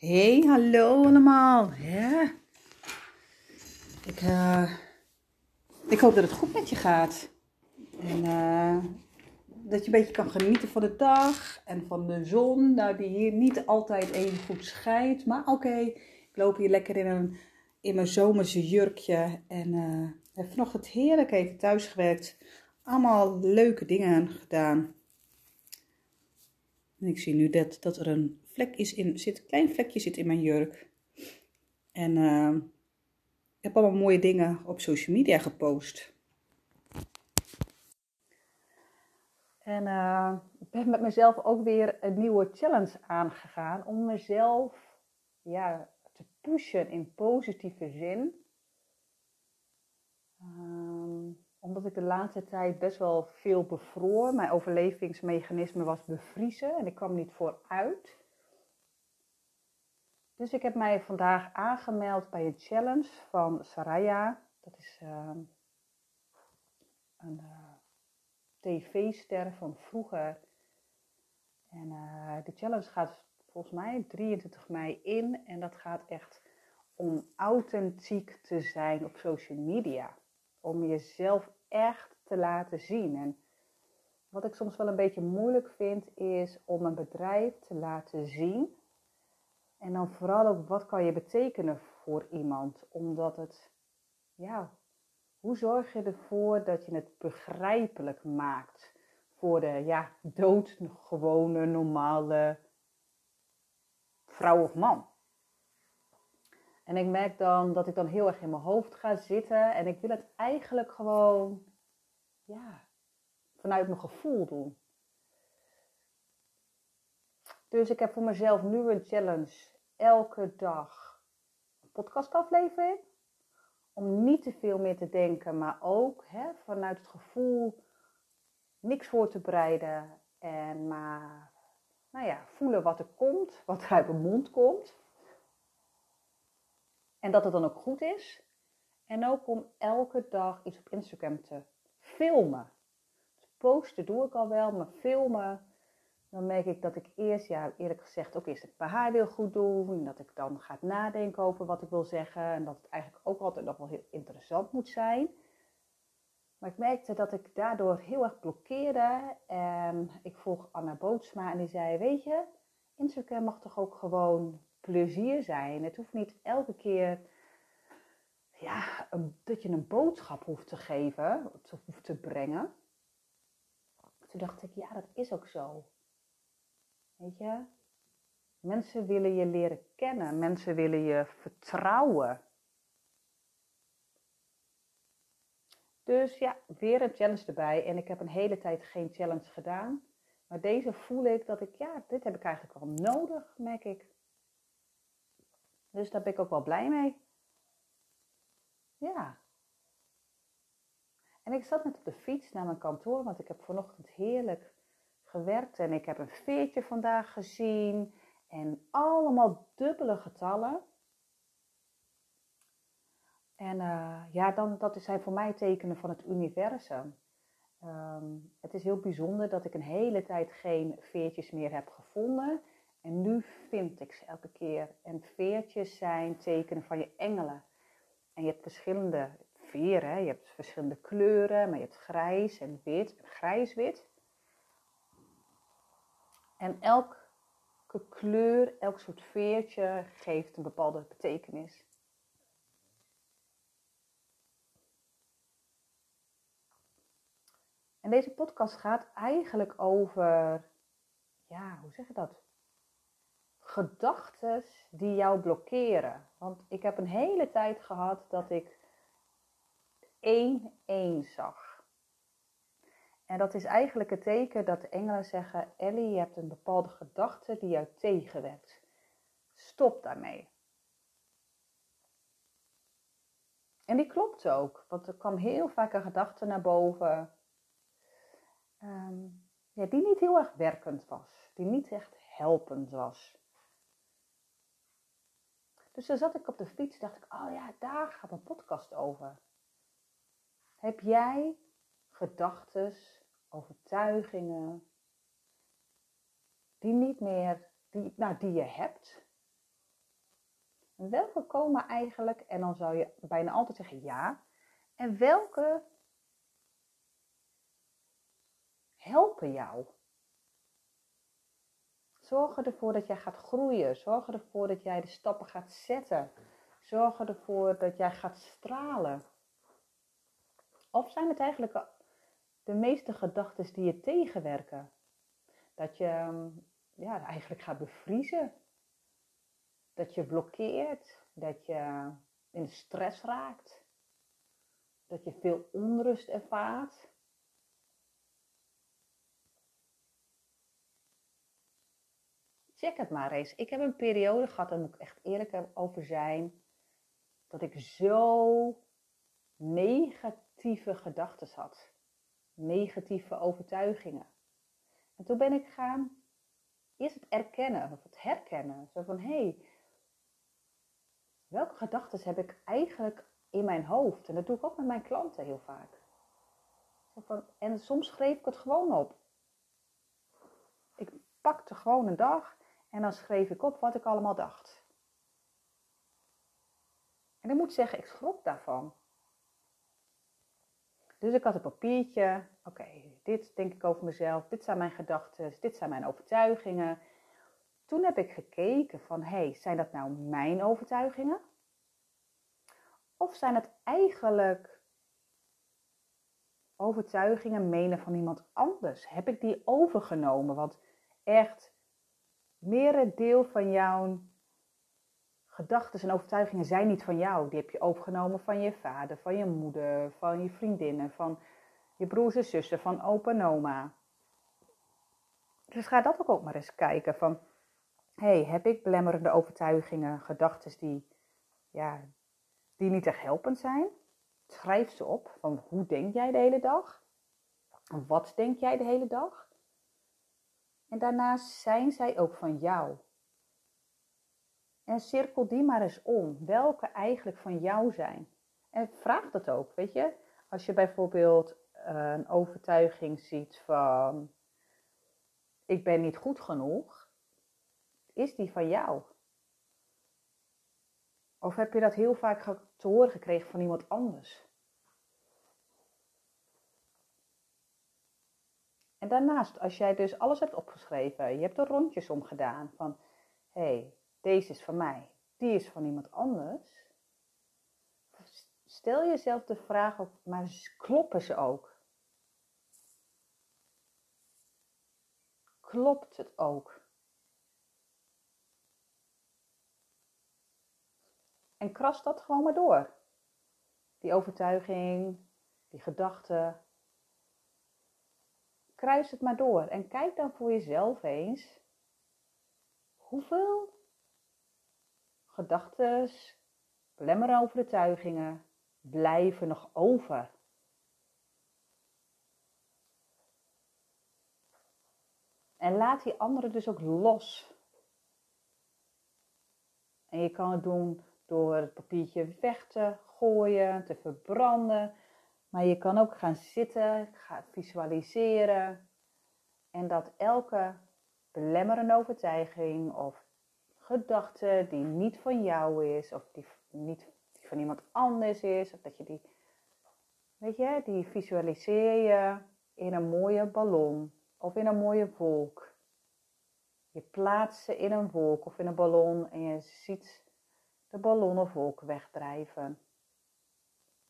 Hey, hallo allemaal. Ja. Ik, eh, ik hoop dat het goed met je gaat. En eh, dat je een beetje kan genieten van de dag en van de zon. Nou, die hier niet altijd even goed schijnt. Maar oké, ik loop hier lekker in, een, in mijn zomerse jurkje. En uh, heb vanochtend heerlijk even thuis gewerkt. Allemaal leuke dingen gedaan. En ik zie nu dat, dat er een vlek is in, zit, een klein vlekje zit in mijn jurk. En uh, ik heb allemaal mooie dingen op social media gepost. En uh, ik ben met mezelf ook weer een nieuwe challenge aangegaan om mezelf ja, te pushen in positieve zin. Uh, omdat ik de laatste tijd best wel veel bevroor. Mijn overlevingsmechanisme was bevriezen en ik kwam niet vooruit. Dus ik heb mij vandaag aangemeld bij een challenge van Saraya. Dat is uh, een uh, tv-ster van vroeger. En uh, de challenge gaat volgens mij 23 mei in. En dat gaat echt om authentiek te zijn op social media. Om jezelf echt te laten zien. En wat ik soms wel een beetje moeilijk vind, is om een bedrijf te laten zien en dan vooral ook wat kan je betekenen voor iemand. Omdat het, ja, hoe zorg je ervoor dat je het begrijpelijk maakt voor de ja, doodgewone, normale vrouw of man. En ik merk dan dat ik dan heel erg in mijn hoofd ga zitten en ik wil het eigenlijk gewoon, ja, vanuit mijn gevoel doen. Dus ik heb voor mezelf nu een challenge elke dag een podcastaflevering. Om niet te veel meer te denken, maar ook hè, vanuit het gevoel niks voor te bereiden. En maar nou ja, voelen wat er komt, wat er uit mijn mond komt. En dat het dan ook goed is. En ook om elke dag iets op Instagram te filmen. Dus posten doe ik al wel, maar filmen dan merk ik dat ik eerst, ja, eerlijk gezegd, ook eerst het haar wil goed doen. Dat ik dan ga nadenken over wat ik wil zeggen. En dat het eigenlijk ook altijd nog wel heel interessant moet zijn. Maar ik merkte dat ik daardoor heel erg blokkeerde. En ik vroeg Anna Bootsma en die zei, weet je, Instagram mag toch ook gewoon plezier zijn. Het hoeft niet elke keer ja, dat je een boodschap hoeft te geven, hoeft te brengen. Toen dacht ik, ja, dat is ook zo. Weet je? Mensen willen je leren kennen. Mensen willen je vertrouwen. Dus ja, weer een challenge erbij. En ik heb een hele tijd geen challenge gedaan. Maar deze voel ik dat ik, ja, dit heb ik eigenlijk wel nodig, merk ik. Dus daar ben ik ook wel blij mee. Ja. En ik zat net op de fiets naar mijn kantoor, want ik heb vanochtend heerlijk gewerkt en ik heb een veertje vandaag gezien en allemaal dubbele getallen. En uh, ja, dan, dat zijn voor mij tekenen van het universum. Um, het is heel bijzonder dat ik een hele tijd geen veertjes meer heb gevonden. En nu vind ik ze elke keer. En veertjes zijn tekenen van je engelen. En je hebt verschillende veren, je hebt verschillende kleuren, maar je hebt grijs en wit en grijs-wit. En elke kleur, elk soort veertje geeft een bepaalde betekenis. En deze podcast gaat eigenlijk over, ja, hoe zeg je dat? Gedachten die jou blokkeren. Want ik heb een hele tijd gehad dat ik één één zag. En dat is eigenlijk het teken dat de engelen zeggen: Ellie, je hebt een bepaalde gedachte die jou tegenwerkt. Stop daarmee. En die klopt ook, want er kwam heel vaak een gedachte naar boven ehm, die niet heel erg werkend was, die niet echt helpend was. Dus dan zat ik op de fiets dacht ik, oh ja, daar gaat een podcast over. Heb jij gedachten overtuigingen die niet meer, die, nou, die je hebt, welke komen eigenlijk, en dan zou je bijna altijd zeggen ja, en welke helpen jou? Zorg ervoor dat jij gaat groeien. Zorg ervoor dat jij de stappen gaat zetten. Zorg ervoor dat jij gaat stralen. Of zijn het eigenlijk de meeste gedachten die je tegenwerken? Dat je ja, eigenlijk gaat bevriezen. Dat je blokkeert. Dat je in stress raakt. Dat je veel onrust ervaart. Check het maar eens. Ik heb een periode gehad, daar moet ik echt eerlijk over zijn, dat ik zo negatieve gedachten had. Negatieve overtuigingen. En toen ben ik gaan eerst het erkennen, of het herkennen. Zo van, hé, hey, welke gedachten heb ik eigenlijk in mijn hoofd? En dat doe ik ook met mijn klanten heel vaak. Zo van, en soms schreef ik het gewoon op. Ik pakte gewoon een dag en dan schreef ik op wat ik allemaal dacht. En ik moet zeggen, ik schrok daarvan. Dus ik had een papiertje. Oké, dit denk ik over mezelf. Dit zijn mijn gedachten. Dit zijn mijn overtuigingen. Toen heb ik gekeken van, hé, hey, zijn dat nou mijn overtuigingen? Of zijn het eigenlijk overtuigingen, menen van iemand anders? Heb ik die overgenomen? Want echt, merendeel van jouw gedachten en overtuigingen zijn niet van jou. Die heb je overgenomen van je vader, van je moeder, van je vriendinnen, van je broers en zussen, van opa en oma. Dus ga dat ook, ook maar eens kijken van, hey, heb ik belemmerende overtuigingen, gedachten die, ja, die niet echt helpend zijn? Schrijf ze op, van hoe denk jij de hele dag? Wat denk jij de hele dag? En daarnaast zijn zij ook van jou. En cirkel die maar eens om. Welke eigenlijk van jou zijn. En vraag dat ook, weet je. Als je bijvoorbeeld eh, een overtuiging ziet van... Ik ben niet goed genoeg. Is die van jou? Of heb je dat heel vaak te horen gekregen van iemand anders? En daarnaast, als jij dus alles hebt opgeschreven, je hebt er rondjes om gedaan van, hé, hey, deze is van mij, die is van iemand anders. Stel jezelf de vraag, op, maar kloppen ze ook? Klopt het ook? En kras dat gewoon maar door. Die overtuiging, die gedachte, kruis het maar door en kijk dan voor jezelf eens hoeveel gedachten, belemmerende overtuigingen blijven nog over. En laat die anderen dus ook los. En je kan het doen door het papiertje weg te gooien, te verbranden, maar je kan ook gaan zitten, gaan visualiseren. En dat elke belemmerende overtuiging of gedachte die niet van jou is, of die niet van iemand anders is, of dat je die, weet je, die visualiseer je in een mooie ballon of in een mooie wolk. Je plaatst ze in een wolk of in een ballon en je ziet de ballon of wolk wegdrijven.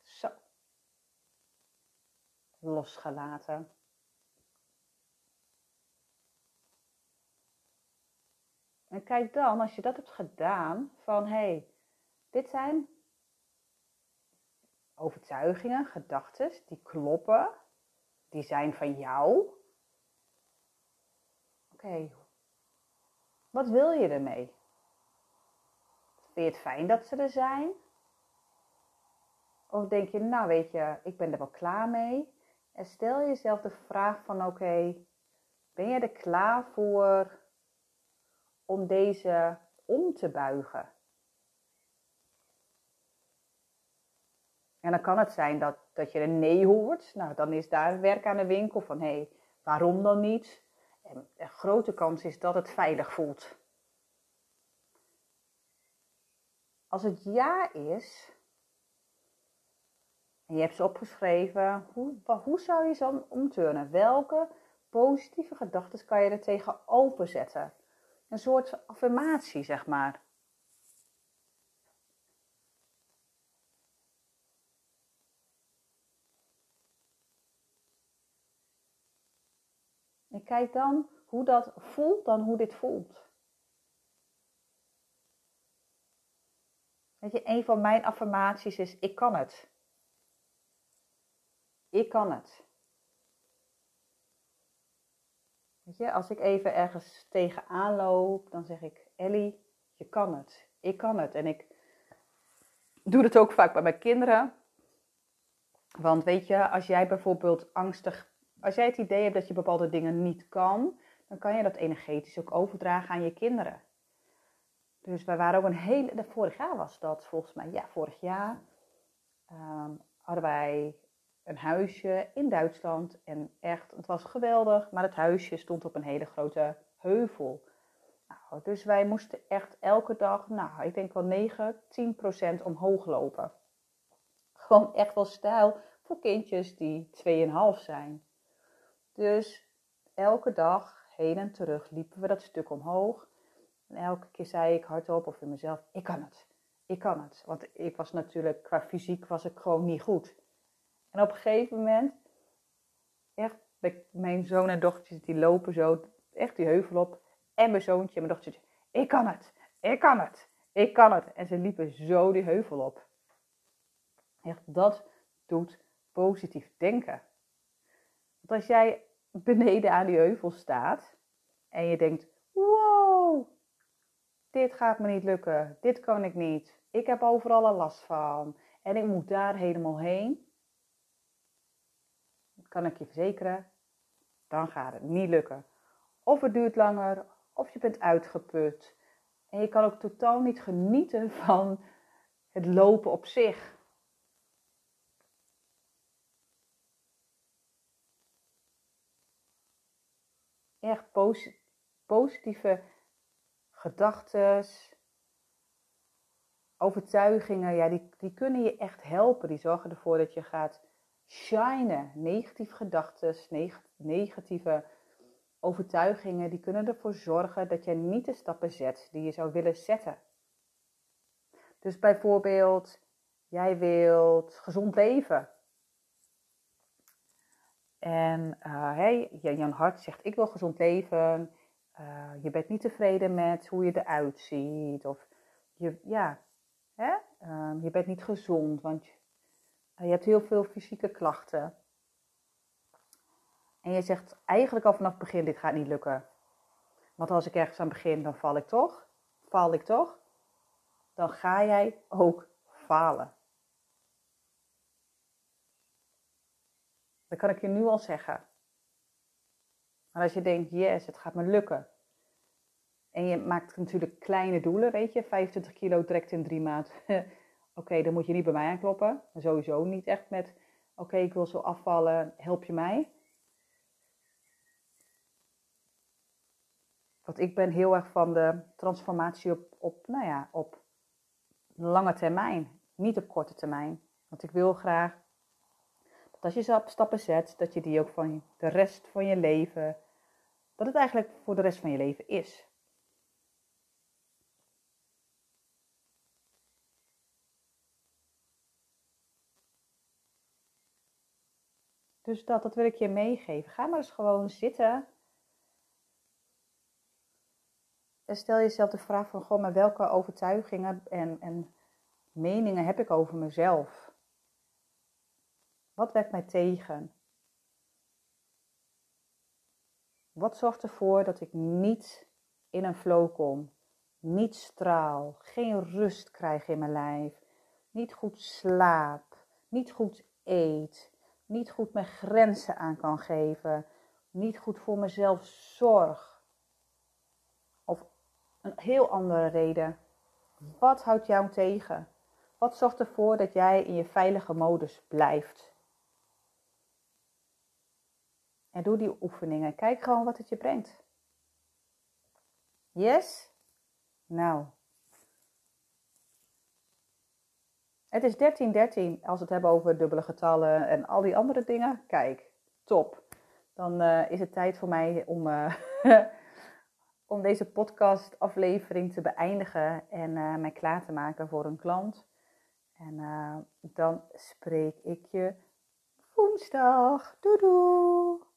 Zo losgelaten. En kijk dan, als je dat hebt gedaan, van hé, hey, dit zijn overtuigingen, gedachten, die kloppen, die zijn van jou. Oké, wat wil je ermee? Vind je het fijn dat ze er zijn? Of denk je, nou weet je, ik ben er wel klaar mee. En stel jezelf de vraag van oké, ben je er klaar voor om deze om te buigen? En dan kan het zijn dat, dat je een nee hoort. Nou, dan is daar werk aan de winkel van hé, hey, waarom dan niet? En een grote kans is dat het veilig voelt. als het ja is, en je hebt ze opgeschreven, hoe, hoe zou je ze dan omturnen? Welke positieve gedachten kan je er tegenover zetten? Een soort affirmatie, zeg maar. En kijk dan hoe dat voelt, dan hoe dit voelt. Weet je, een van mijn affirmaties is: ik kan het. Ik kan het. Weet je, als ik even ergens tegenaan loop, dan zeg ik: Ellie, je kan het. Ik kan het. En ik doe het ook vaak bij mijn kinderen. Want weet je, als jij bijvoorbeeld angstig, als jij het idee hebt dat je bepaalde dingen niet kan, dan kan je dat energetisch ook overdragen aan je kinderen. Dus wij waren ook een hele, vorig jaar was dat volgens mij, ja, vorig jaar ehm, hadden wij een huisje in Duitsland. En echt, het was geweldig, maar het huisje stond op een hele grote heuvel. Nou, dus wij moesten echt elke dag, nou, ik denk wel 9, 10 procent omhoog lopen. Gewoon echt wel stijl voor kindjes die 2,5 zijn. Dus elke dag heen en terug liepen we dat stuk omhoog. En elke keer zei ik hardop of in mezelf, ik kan het. Ik kan het. Want ik was natuurlijk, qua fysiek was ik gewoon niet goed. En op een gegeven moment, echt, mijn zoon en dochtertjes die lopen zo, echt die heuvel op. En mijn zoontje en mijn dochtertje, ik kan het. Ik kan het. Ik kan het. En ze liepen zo die heuvel op. Echt, dat doet positief denken. Want als jij beneden aan die heuvel staat en je denkt, wow, dit gaat me niet lukken, dit kan ik niet, ik heb overal last van en ik moet daar helemaal heen, kan ik je verzekeren, dan gaat het niet lukken. Of het duurt langer, of je bent uitgeput. En je kan ook totaal niet genieten van het lopen op zich. Echt positieve gedachten, overtuigingen, ja, die, die kunnen je echt helpen. Die zorgen ervoor dat je gaat shinen. Negatieve gedachten, negatieve overtuigingen, die kunnen ervoor zorgen dat je niet de stappen zet die je zou willen zetten. Dus bijvoorbeeld, jij wilt gezond leven. En uh, hey, Jan Hart zegt, ik wil gezond leven. Uh, je bent niet tevreden met hoe je eruit ziet. Of je, ja, hè? Uh, je bent niet gezond, want je hebt heel veel fysieke klachten. En je zegt eigenlijk al vanaf het begin, dit gaat niet lukken. Want als ik ergens aan begin, dan val ik toch. Val ik toch. Dan ga jij ook falen. Dat kan ik je nu al zeggen. Maar als je denkt, yes, het gaat me lukken. En je maakt natuurlijk kleine doelen, weet je. 25 kilo direct in drie maanden. Oké, dan moet je niet bij mij aankloppen. Sowieso niet echt met, oké, ik wil zo afvallen, help je mij? Want ik ben heel erg van de transformatie op, op, nou ja, op lange termijn, niet op korte termijn. Want ik wil graag dat als je stappen zet, dat je die ook van de rest van je leven, dat het eigenlijk voor de rest van je leven is. Dus dat, dat wil ik je meegeven. Ga maar eens gewoon zitten. En stel jezelf de vraag van, goh, maar welke overtuigingen en, en meningen heb ik over mezelf? Wat werkt mij tegen? Wat zorgt ervoor dat ik niet in een flow kom? Niet straal, geen rust krijg in mijn lijf, niet goed slaap, niet goed eet, niet goed mijn grenzen aan kan geven, niet goed voor mezelf zorg. Of een heel andere reden. Wat houdt jou tegen? Wat zorgt ervoor dat jij in je veilige modus blijft? En doe die oefeningen. Kijk gewoon wat het je brengt. Yes? Nou. Het is 1313 als we het hebben over dubbele getallen en al die andere dingen. Kijk, top. Dan uh, is het tijd voor mij om, uh, om deze podcast aflevering te beëindigen en uh, mij klaar te maken voor een klant. En dan spreek ik je woensdag. Doei doei!